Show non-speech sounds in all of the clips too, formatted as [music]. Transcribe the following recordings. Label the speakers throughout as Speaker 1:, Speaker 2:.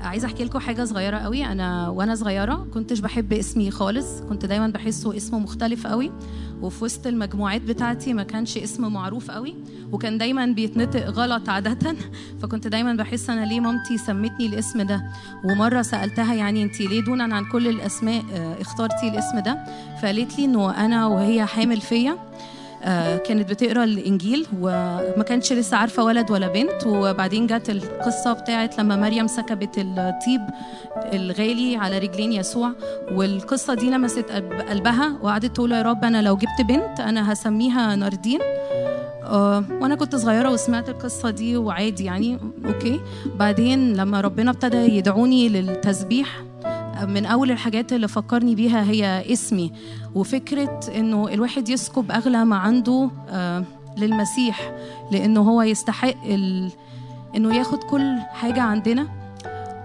Speaker 1: عايزة أحكي لكم حاجة صغيرة قوي. أنا وأنا صغيرة كنتش بحب اسمي خالص. كنت دايما بحسه اسمه مختلف قوي. وفي وسط المجموعات بتاعتي ما كانش اسم معروف قوي. وكان دايما بيتنطق غلط عادة. [laughs] فكنت دايما بحس أنا ليه مامتي سمتني الاسم ده. ومرة سألتها يعني انت ليه دونا عن كل الأسماء آه، اخترتي الاسم ده؟ فقالت لي إنه أنا وهي حامل فيا. كانت بتقرا الإنجيل وما كانتش لسه عارفة ولد ولا بنت وبعدين جت القصة بتاعت لما مريم سكبت الطيب الغالي على رجلين يسوع والقصة دي لمست قلب- قلبها وقعدت تقول يا رب أنا لو جبت بنت أنا هسميها ناردين. آه، وأنا كنت صغيرة وسمعت القصة دي وعادي يعني أوكي. بعدين لما ربنا ابتدى يدعوني للتسبيح من أول الحاجات اللي فكرني بيها هي اسمي وفكرة إنه الواحد يسكب أغلى ما عنده آه، للمسيح لأنه هو يستحق ال... إنه ياخد كل حاجة عندنا.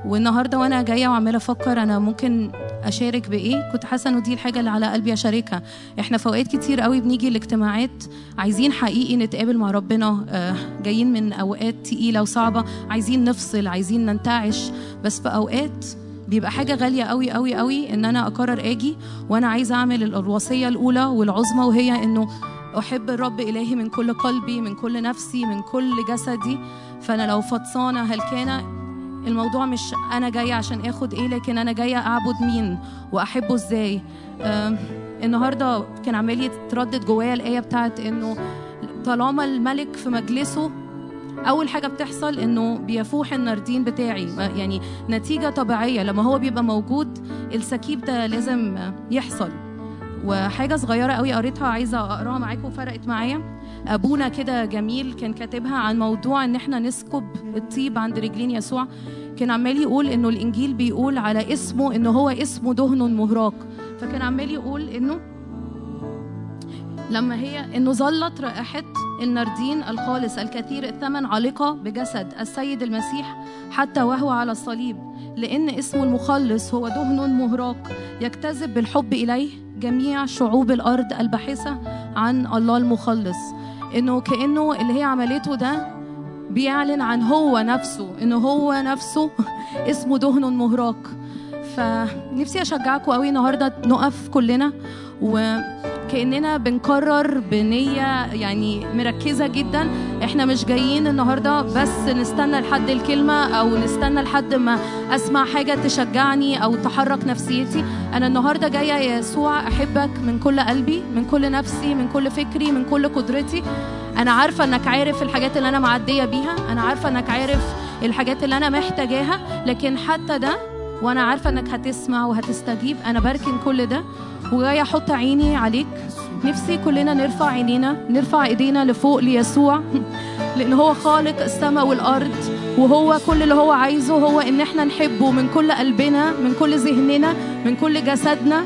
Speaker 1: والنهاردة وأنا جاية وعمالة أفكر أنا ممكن أشارك بإيه. كنت حاسة إنه دي الحاجة اللي على قلبي أشاركها. إحنا في أوقات كتير قوي بنيجي الاجتماعات عايزين حقيقي نتقابل مع ربنا آه، جايين من أوقات تقيلة وصعبة عايزين نفصل عايزين ننتعش. بس في أوقات بيبقى حاجة غالية قوي قوي قوي إن أنا أقرر أجي وأنا عايزة أعمل الوصية الأولى والعظمى وهي إنه أحب الرب إلهي من كل قلبي من كل نفسي من كل جسدي. فأنا لو فطسانة هلكانة الموضوع مش أنا جاية عشان آخد إيه لكن أنا جاية أعبد مين وأحبه إزاي. آم، النهاردة كان عمال يتردد جوايا الآية بتاعت إنه طالما الملك في مجلسه أول حاجة بتحصل إنه بيفوح الناردين بتاعي. يعني نتيجة طبيعية لما هو بيبقى موجود السكيب ده لازم يحصل. وحاجة صغيرة قوي قريتها عايزة أقراها معاكم فرقت معايا. أبونا كده جميل كان كاتبها عن موضوع إن إحنا نسكب الطيب عند رجلين يسوع. كان عمال يقول إنه الإنجيل بيقول على اسمه انه هو اسمه دهن مهراق. فكان عمال يقول إنه لما هي إنه ظلت رائحة الناردين الخالص الكثير الثمن عالقه بجسد السيد المسيح حتى وهو على الصليب لأن اسمه المخلص هو دهن مهراق يجتذب بالحب إليه جميع شعوب الأرض الباحثة عن الله المخلص. إنه كأنه اللي هي عملته ده بيعلن عن هو نفسه إنه هو نفسه [laughs] اسمه دهن مهراق. فنفسي أشجعكم قوي النهارده نقف كلنا وكاننا بنقرر بنية يعني مركزة جدا. إحنا مش جايين النهارده بس نستنى لحد الكلمة أو نستنى لحد ما أسمع حاجة تشجعني أو تحرك نفسيتي. أنا النهارده جاية يا يسوع أحبك من كل قلبي من كل نفسي من كل فكري من كل قدرتي. أنا عارفة إنك عارف الحاجات اللي أنا معدية بيها. أنا عارفة إنك عارف الحاجات اللي أنا محتاجاها. لكن حتى ده وأنا عارفة انك هتسمع وهتستجيب. أنا بركن كل ده وجاية أحط عيني عليك. نفسي كلنا نرفع عينينا نرفع ايدينا لفوق ليسوع. [laughs] لأن هو خالق السماء والارض وهو كل اللي هو عايزه هو ان إحنا نحبه من كل قلبنا من كل ذهننا من كل جسدنا.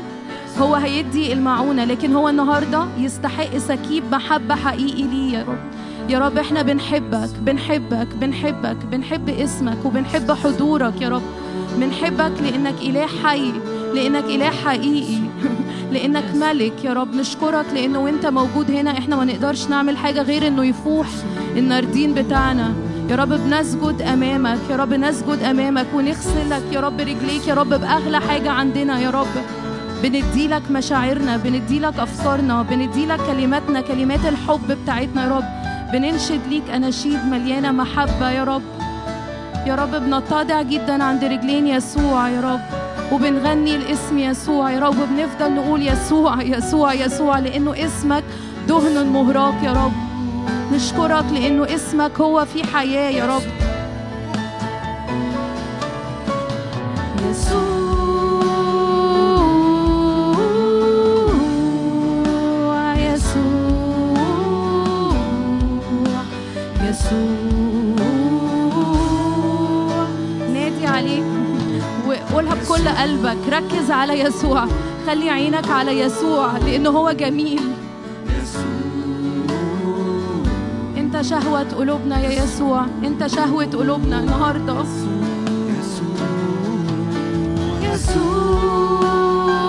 Speaker 1: هو هيدي المعونة لكن هو النهارده يستحق سكيب محبة حقيقي ليه يا رب يا رب إحنا بنحبك بنحبك بنحبك بنحب اسمك وبنحب حضورك يا رب. بنحبك لإنك إله حي لإنك إله حقيقي. [laughs] لإنك ملك. يا رب نشكرك لإنه وإنت موجود هنا. إحنا ما نقدرش نعمل حاجة غير إنه يفوح الناردين بتاعنا. يا رب بنسجد أمامك. يا رب نسجد أمامك ونغسلك. يا رب رجليك. يا رب بأغلى حاجة عندنا. يا رب بنديلك مشاعرنا بنديلك أفكارنا بنديلك كلماتنا كلمات الحب بتاعتنا. يا رب بننشد ليك أناشيد مليانة محبة. يا رب يا رب بنتضع جدا عند رجلين يسوع يا رب وبنغني الاسم يسوع يا رب وبنفضل نقول يسوع يسوع يسوع لأنه اسمك دهن مهراق يا رب. نشكرك لأنه اسمك هو في حياة يا رب. يسوع. قلبك ركز على يسوع. خلي عينك على يسوع لأنه هو جميل. انت شهوة قلوبنا يا يسوع. انت شهوة قلوبنا النهارده. يسوع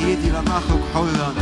Speaker 2: سيدي لن أخرج حرا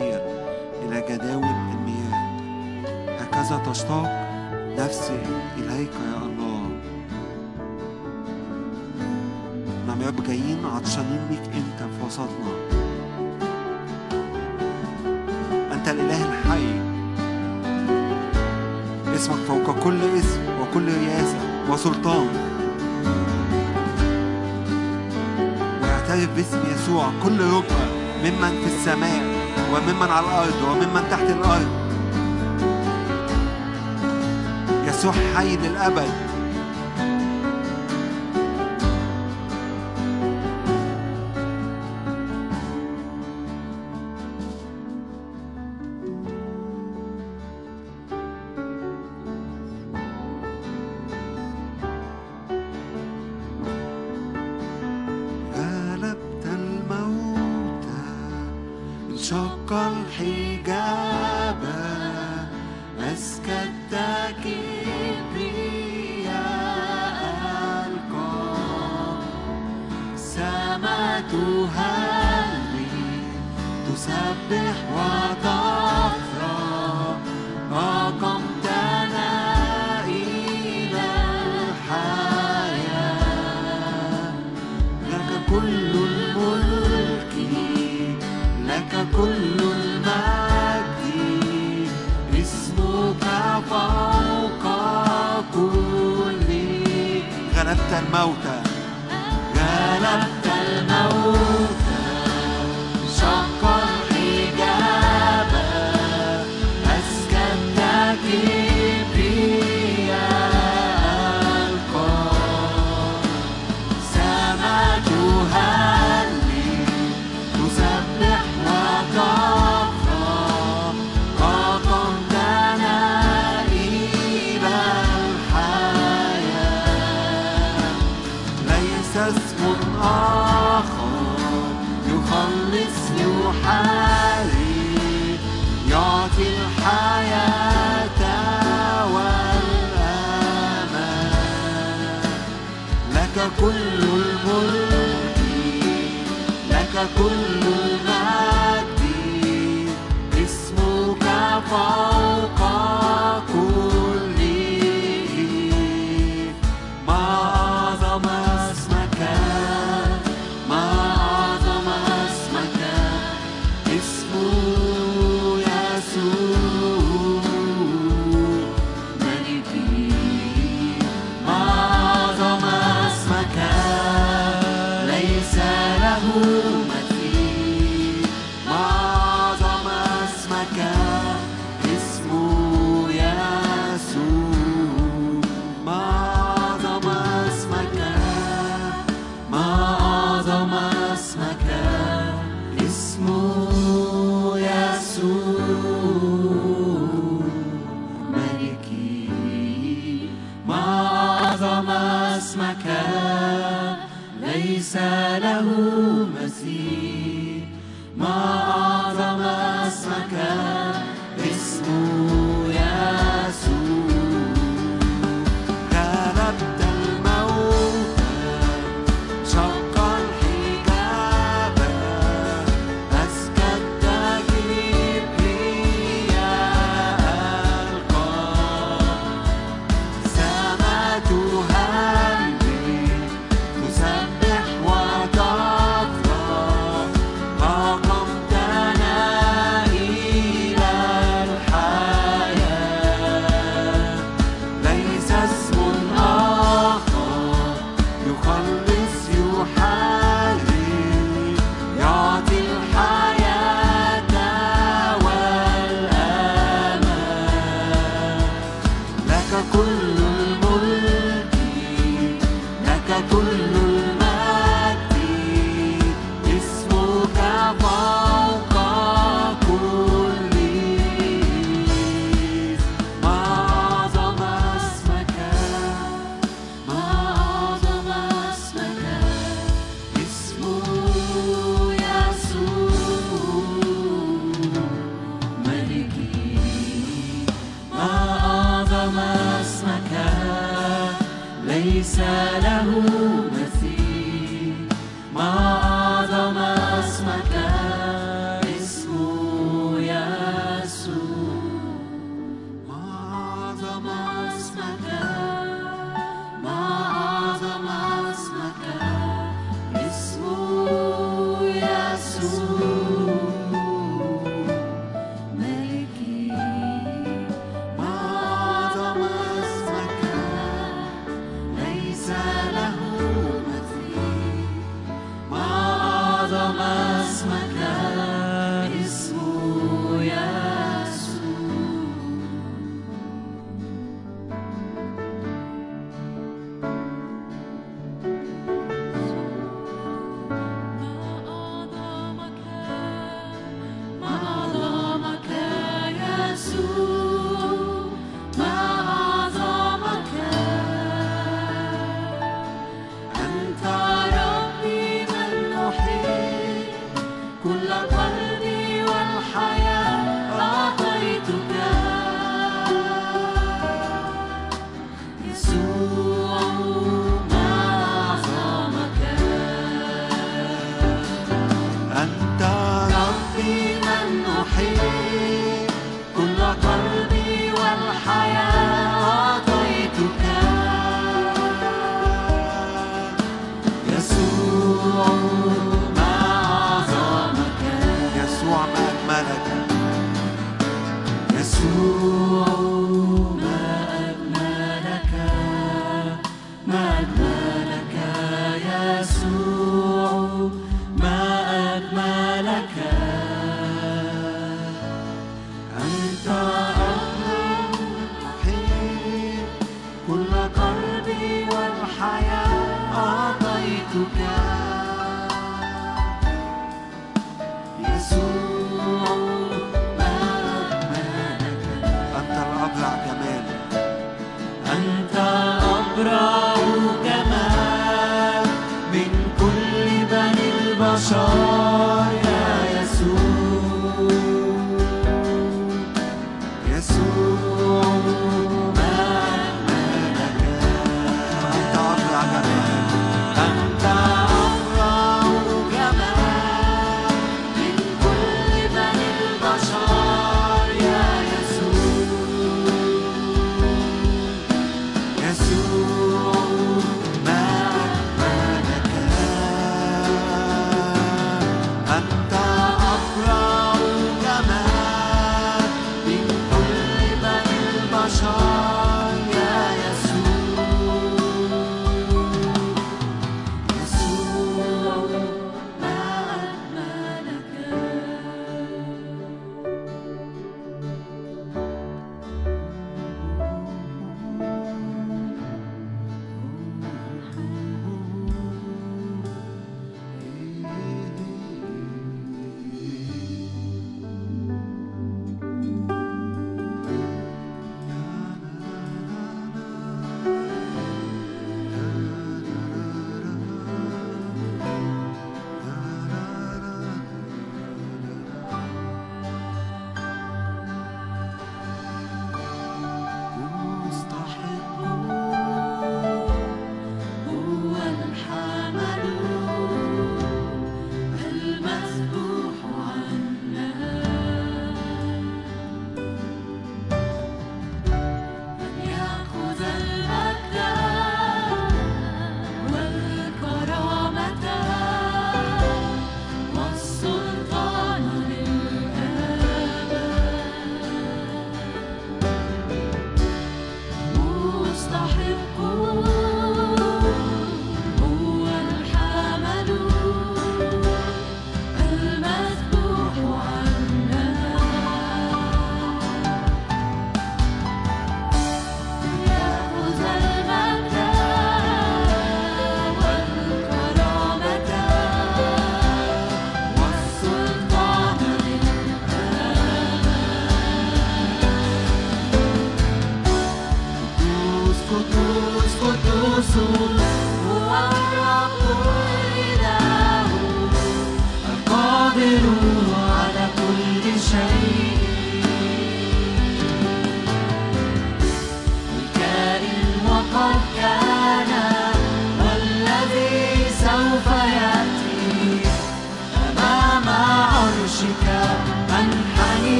Speaker 2: الخير إلى جداول المياه. هكذا تشتاق نفسي إليك يا الله. نعم يا رب جايين عطشانين ليك أنت في وسطنا؟ أنت الإله الحي. اسمك فوق كل اسم وكل رياسة وسلطان. ويعترف باسم يسوع كل ركبة ممن في السماء. وممن على الأرض وممن تحت الأرض. يسوع حي للأبد. كل الملك لك كل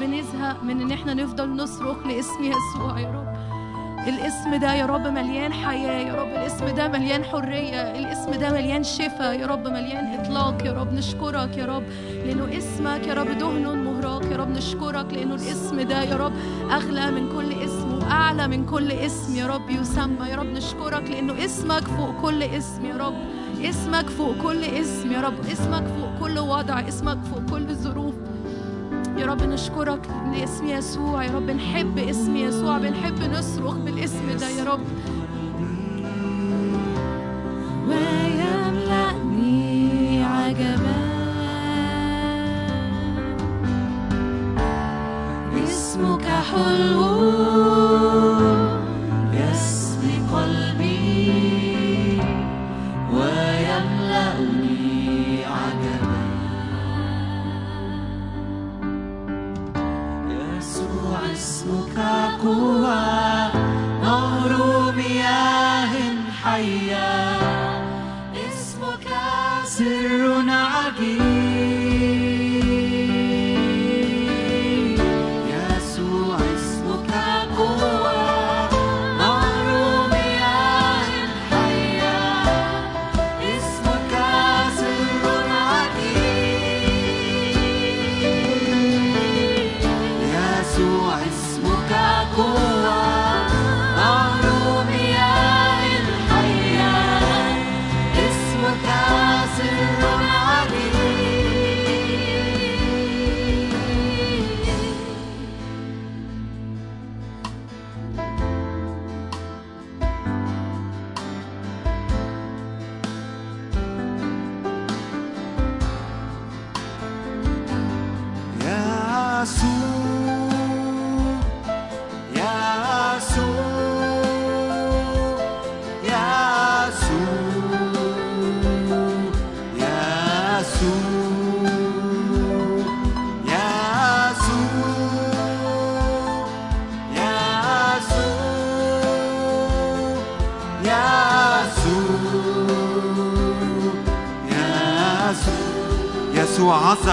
Speaker 1: بنزهق من ان إحنا نفضل نصرخ لاسم يسوع يا رب الاسم ده يا رب مليان حياة يا رب الاسم ده مليان حرية الاسم ده مليان شفاء يا رب مليان إطلاق يا رب نشكرك يا رب لأنه اسمك يا رب دهن مهراق يا رب نشكرك لأنه الاسم ده يا رب أغلى من كل اسم وأعلى من كل اسم يا رب يسمى يا رب نشكرك لأنه اسمك فوق كل اسم يا رب اسمك فوق كل اسم يا رب اسمك فوق كل وضع اسمك فوق كل ظروف يا رب نشكرك لاسم يسوع. يا رب نحب اسم يسوع بنحب نصرخ بالاسم ده يا رب. اسمك حلو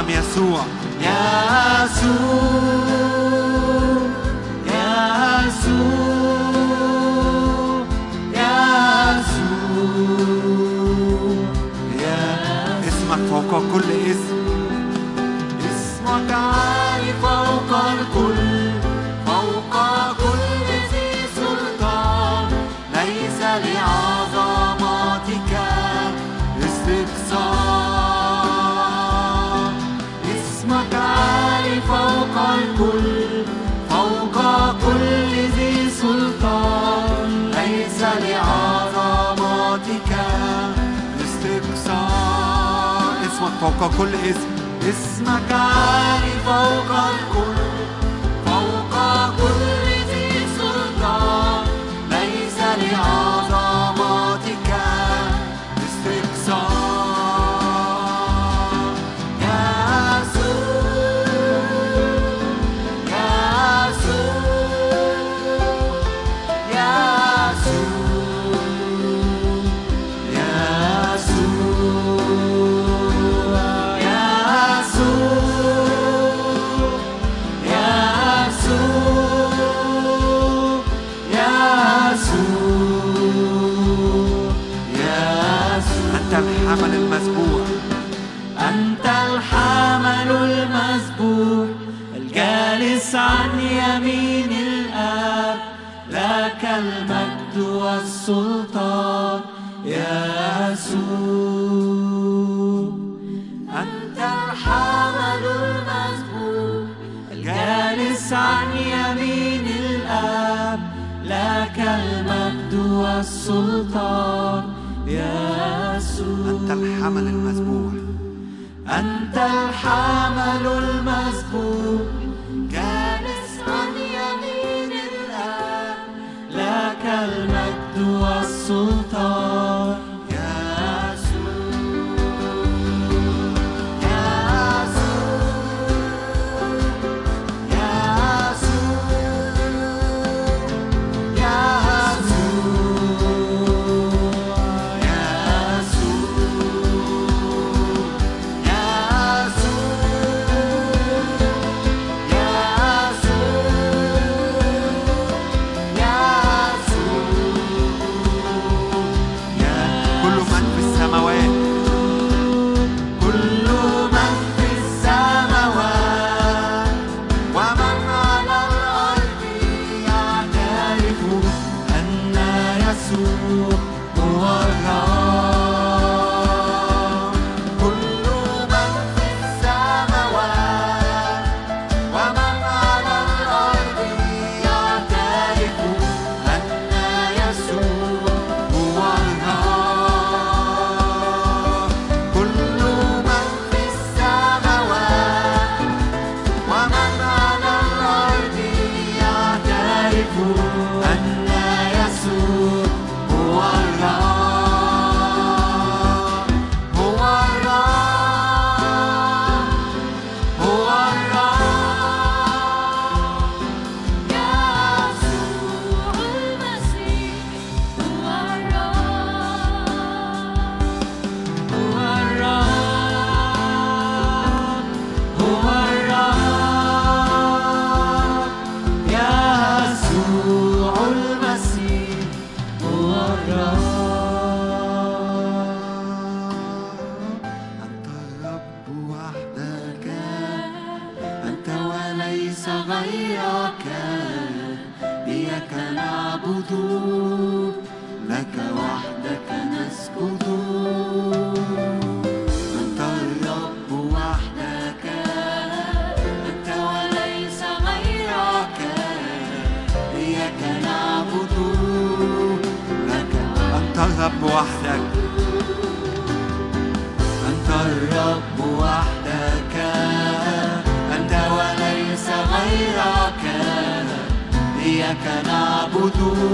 Speaker 2: يسوع.
Speaker 3: فوق كل اسم.
Speaker 2: اسمك عالي فوق الكل. الجالس عن يمين الآب لك المجد والسلطان. يا يسوع أنت الحمل المذبوح.
Speaker 3: أنت الحمل المذبوح.
Speaker 2: جالس عن يمين الآب لك المجد والسلطان.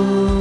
Speaker 2: Oh.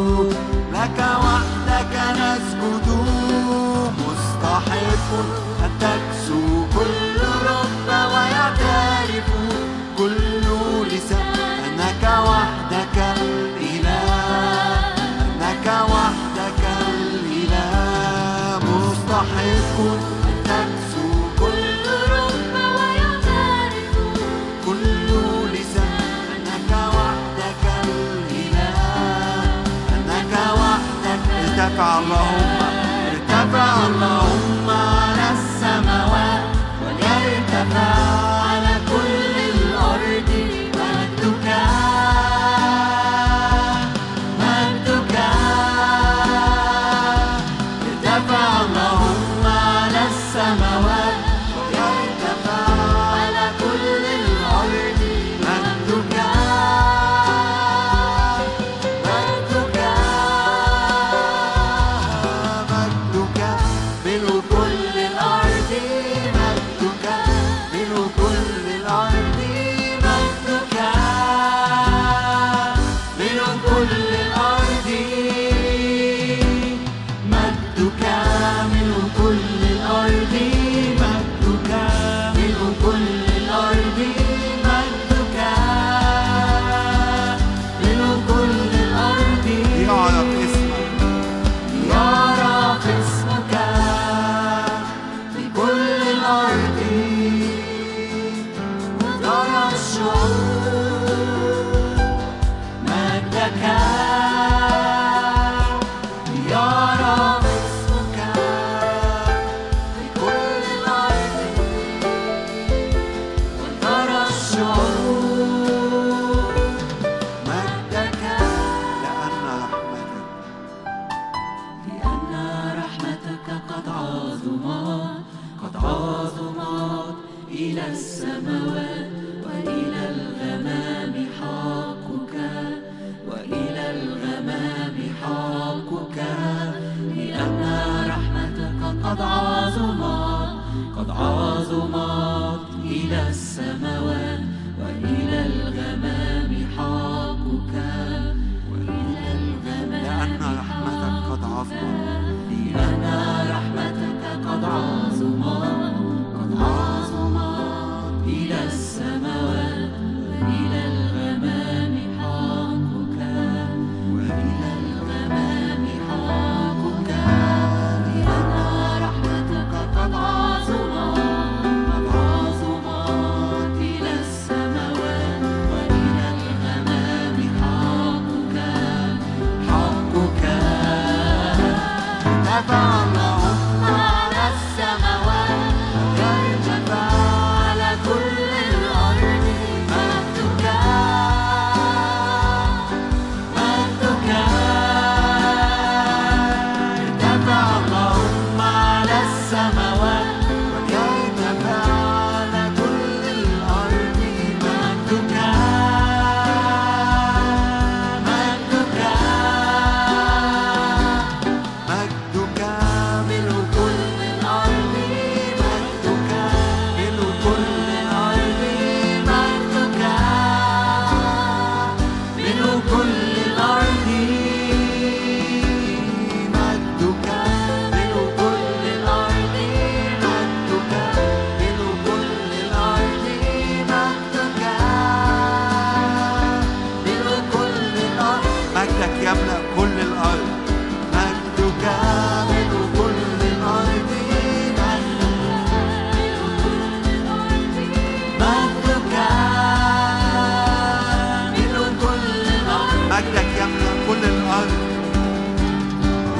Speaker 2: مجدك
Speaker 3: يملأ كل الأرض.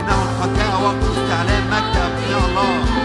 Speaker 3: إنه الحكاية وقت استعلان مجدك
Speaker 2: يا الله.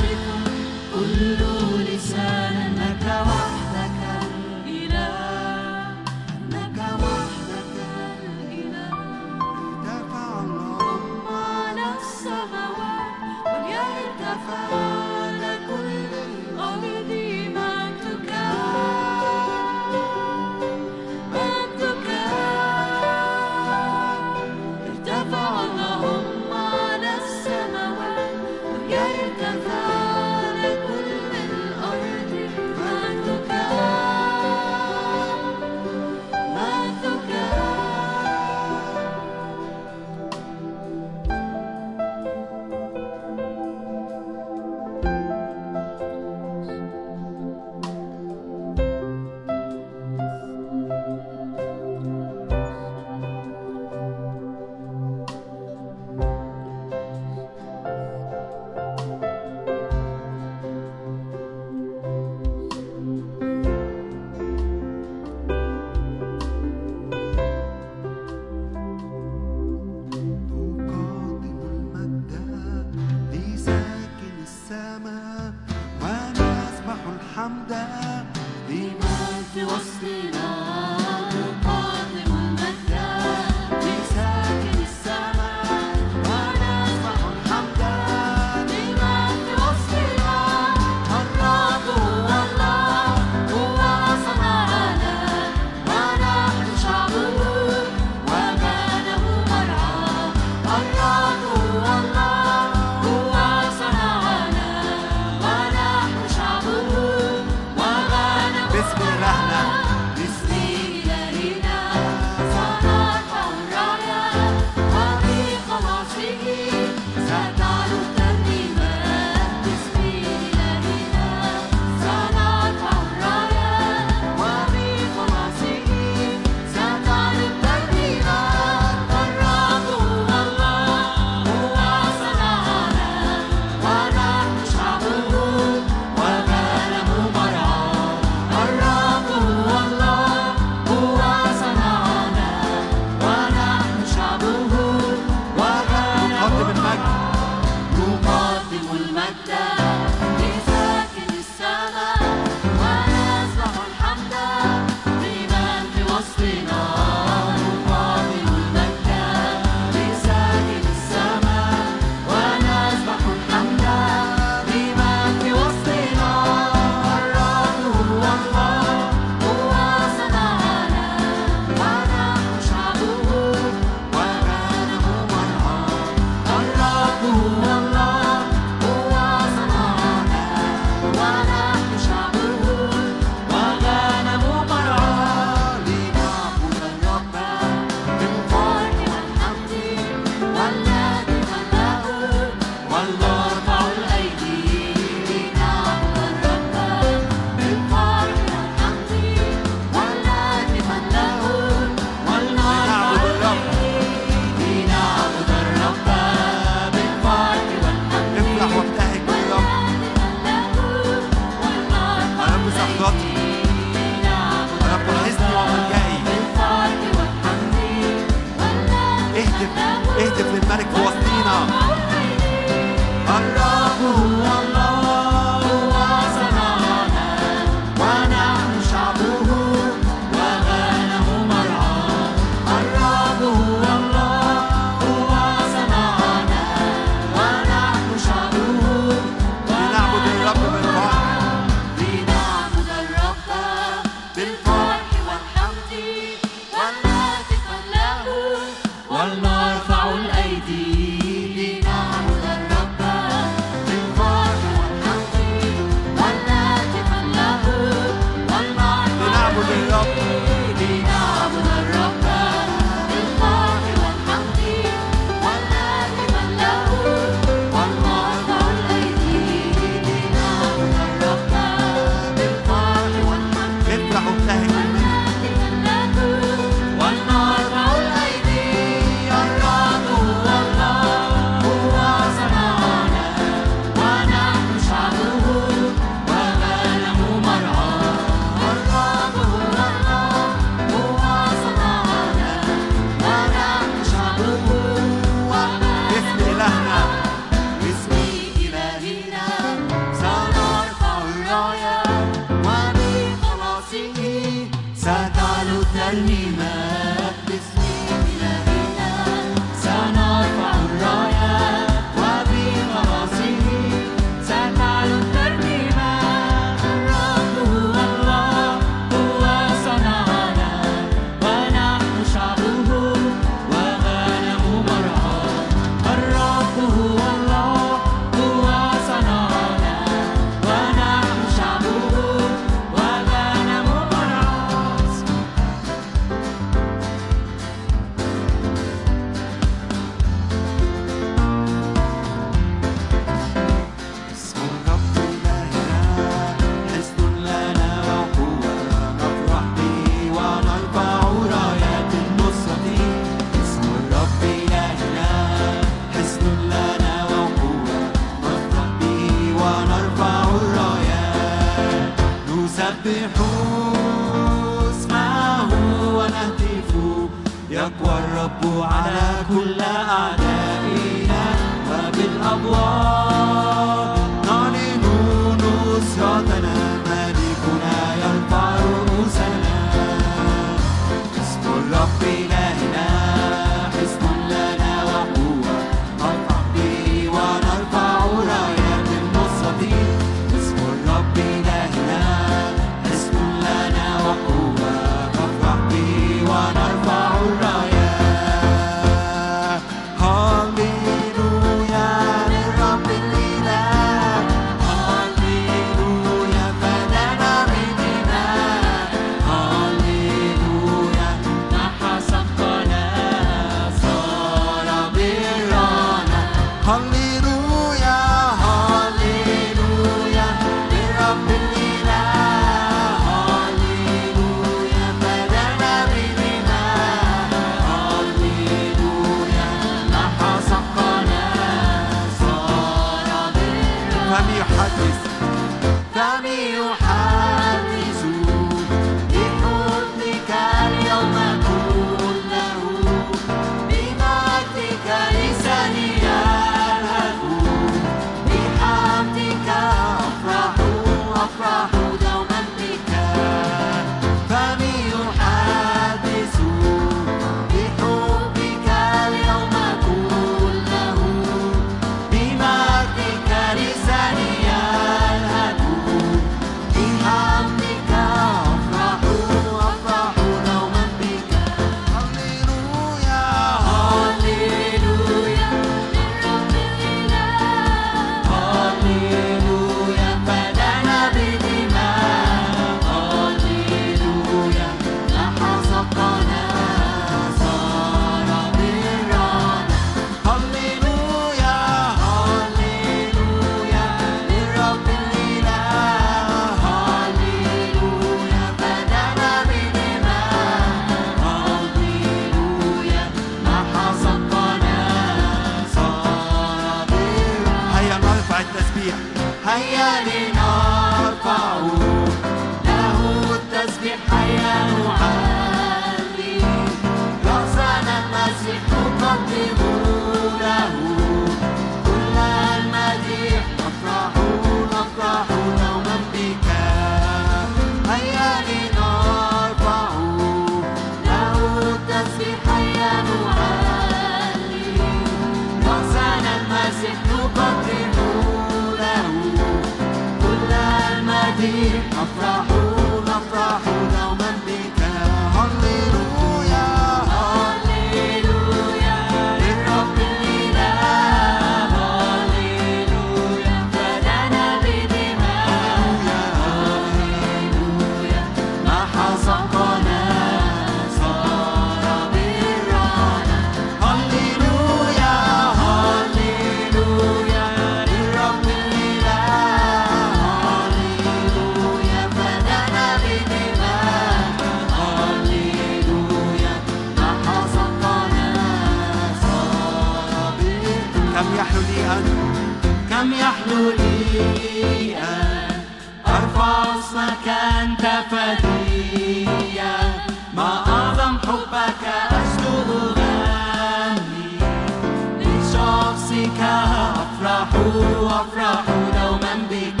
Speaker 2: أفرح دوما بك.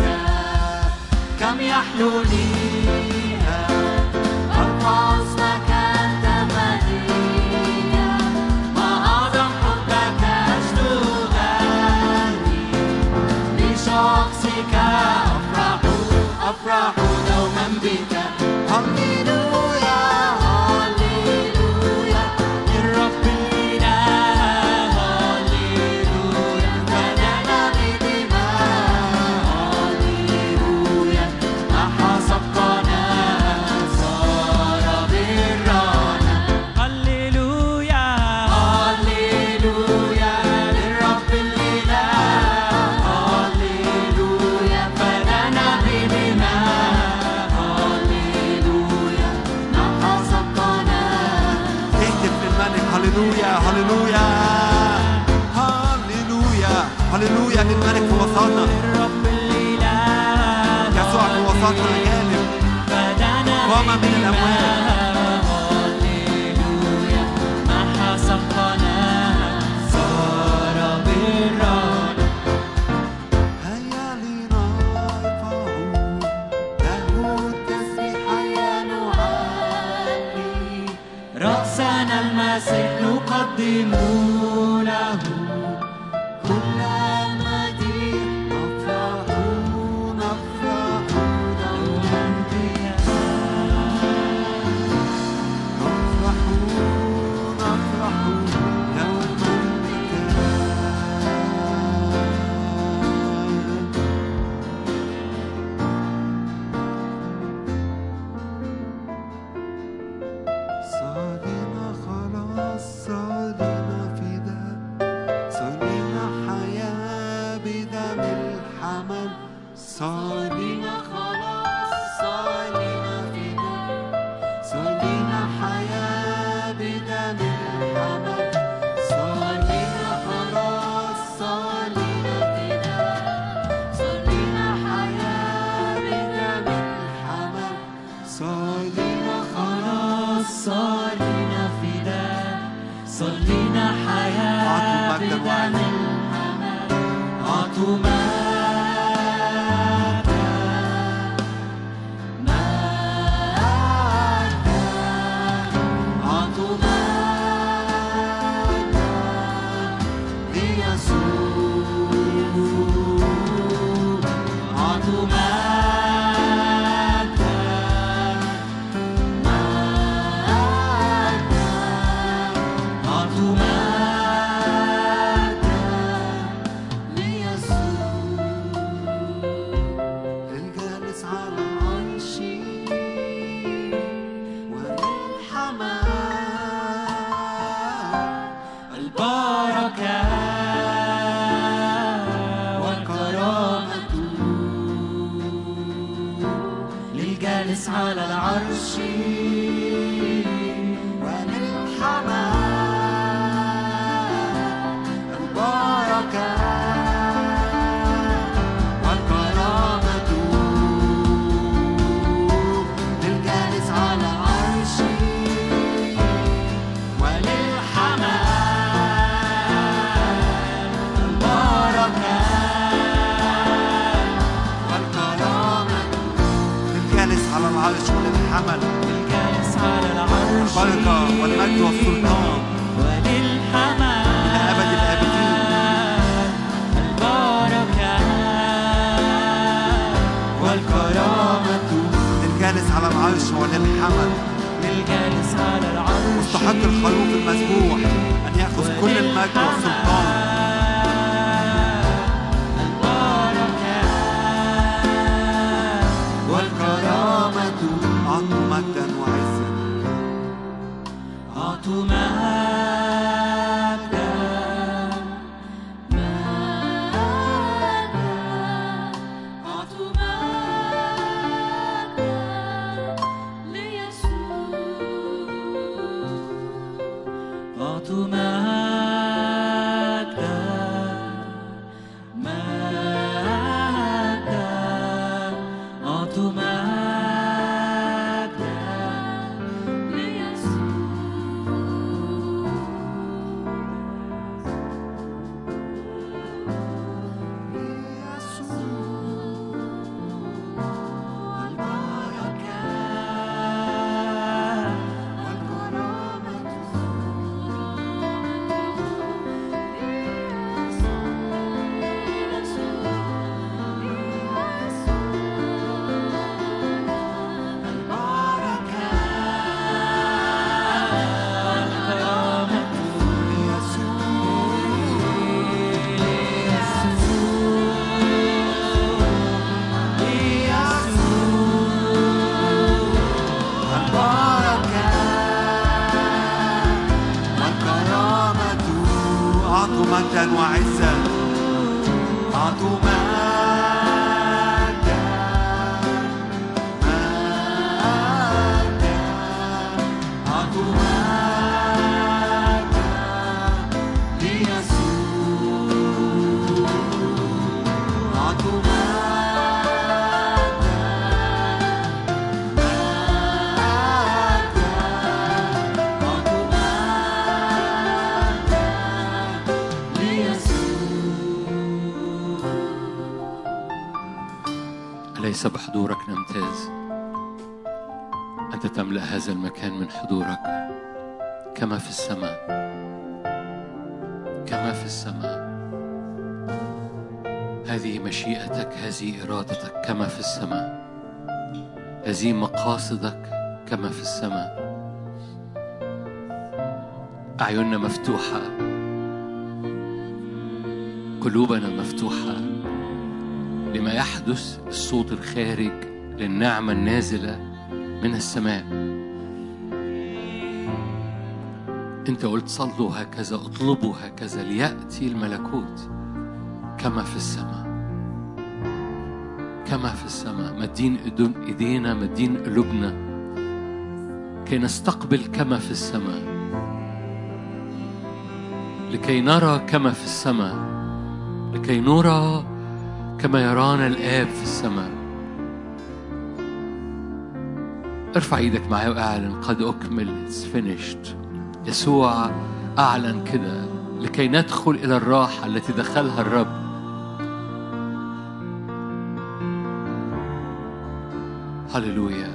Speaker 2: كم يحلو لي أرفع أنت ما أعظم حبك أجد لشخصك أفرح أفرح دوما بك. uma أعطوا مجدا
Speaker 4: نمتاز أنت تملأ هذا المكان من حضورك كما في السماء. كما في السماء. هذه مشيئتك هذه إرادتك كما في السماء. هذه مقاصدك كما في السماء. أعيننا مفتوحة. قلوبنا مفتوحة لما يحدث الصوت الخارج للنعمة النازلة من السماء. أنت قلت صلوا هكذا اطلبوا هكذا ليأتي الملكوت. كما في السماء. كما في السماء. مدين إيدينا مدين قلوبنا. كي نستقبل كما في السماء. لكي نرى كما في السماء. لكي نرى كما يرانا الآب في السماء. ارفع إيدك معايا واعلن قد اكمل اتس يسوع أعلن كده لكي ندخل إلى الراحة التي دخلها الرب.
Speaker 2: هللويا.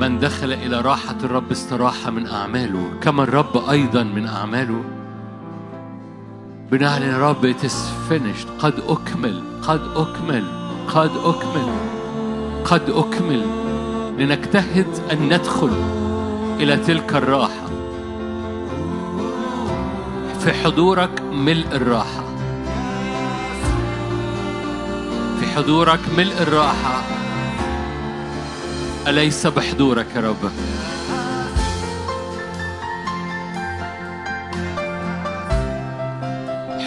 Speaker 2: من دخل إلى راحة الرب استراح من أعماله كما الرب أيضا من أعماله. بنعلن يا رب it's finished قد أكمل قد أكمل قد أكمل قد أكمل, قد أكمل. لنجتهد أن ندخل إلى تلك الراحة. في حضورك ملء الراحة. في حضورك ملء الراحة. أليس بحضورك يا رب؟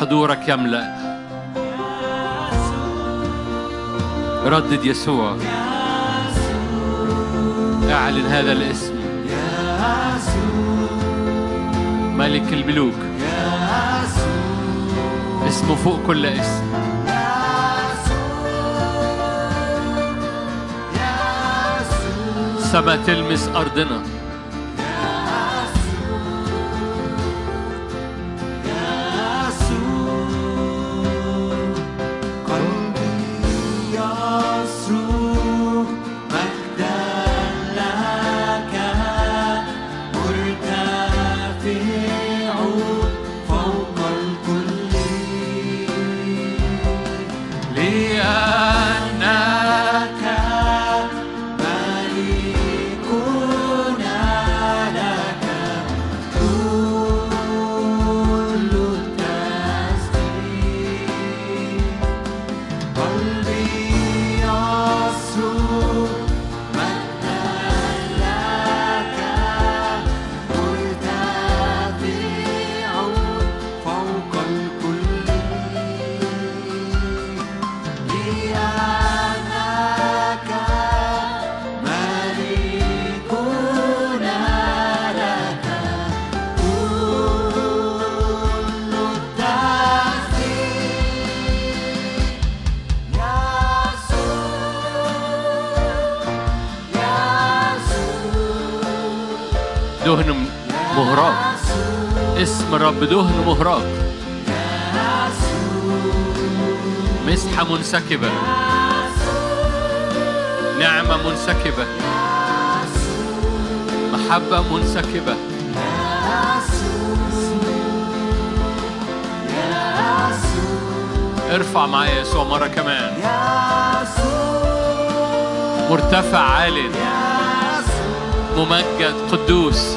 Speaker 2: حضورك يملأ. ردد يسوع. أعلن هذا الاسم. ملك الملوك اسمه فوق كل اسم. سما تلمس أرضنا. اسم الرب دهن مهراق مسحة منسكبة نعمة منسكبة. محبة منسكبة. ارفع معايا يسوع مرة كمان. مرتفع عال ممجد قدوس.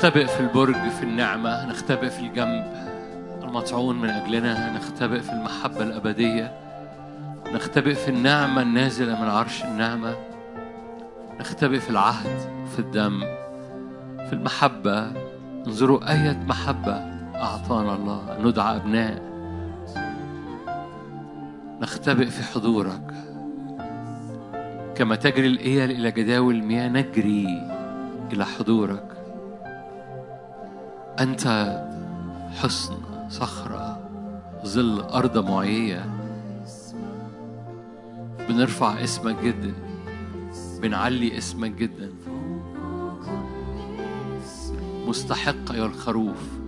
Speaker 4: نختبئ في البرج في النعمة نختبئ في الجنب. المطعون من أجلنا نختبئ في المحبة الأبدية. نختبئ في النعمة النازلة من عرش النعمة. نختبئ في العهد في الدم في المحبة. انظروا أية محبة أعطانا الله. ندعى أبناء. نختبئ في حضورك. كما تجري الإيل إلى جداول المياه نجري إلى حضورك. أنت حصن صخرة ظل أرض معية. بنرفع اسمك جدا بنعلي اسمك جدا. مستحق يا الخروف.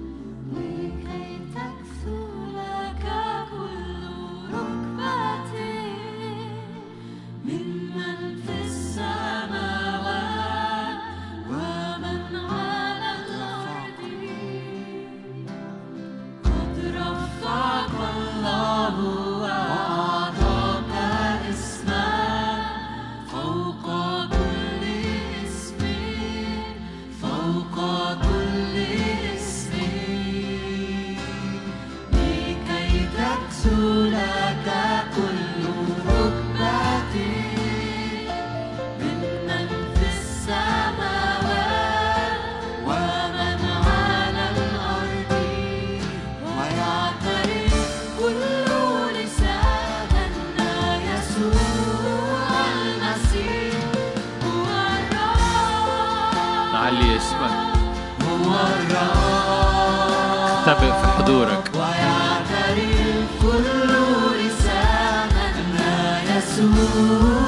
Speaker 4: حضورك.
Speaker 2: ويعترف كل لسان أن يسوع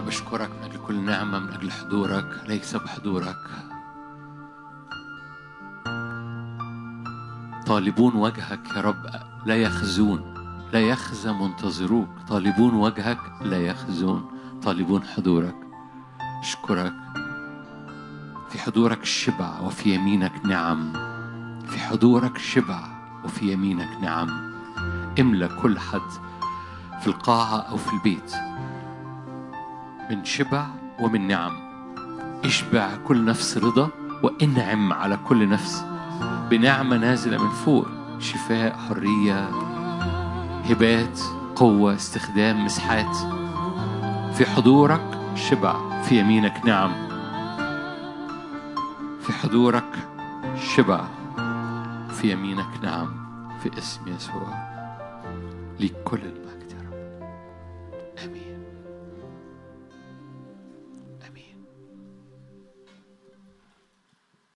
Speaker 4: بشكرك من أجل كل نعمة من أجل حضورك. ليس بحضورك. طالبون وجهك يا رب لا يخزون لا يخزى منتظروك. طالبون وجهك لا يخزون طالبون حضورك. أشكرك. في حضورك شبع وفي يمينك نعم. في حضورك شبع وفي يمينك نعم. املى كل حد في القاعة أو في البيت. من شبع ومن نعم. اشبع كل نفس رضا وانعم على كل نفس. بنعمة نازلة من فوق. شفاء حرية هبات قوة استخدام مسحات في حضورك شبع في يمينك نعم. في حضورك شبع في يمينك نعم. في اسم يسوع. ليك كل المجد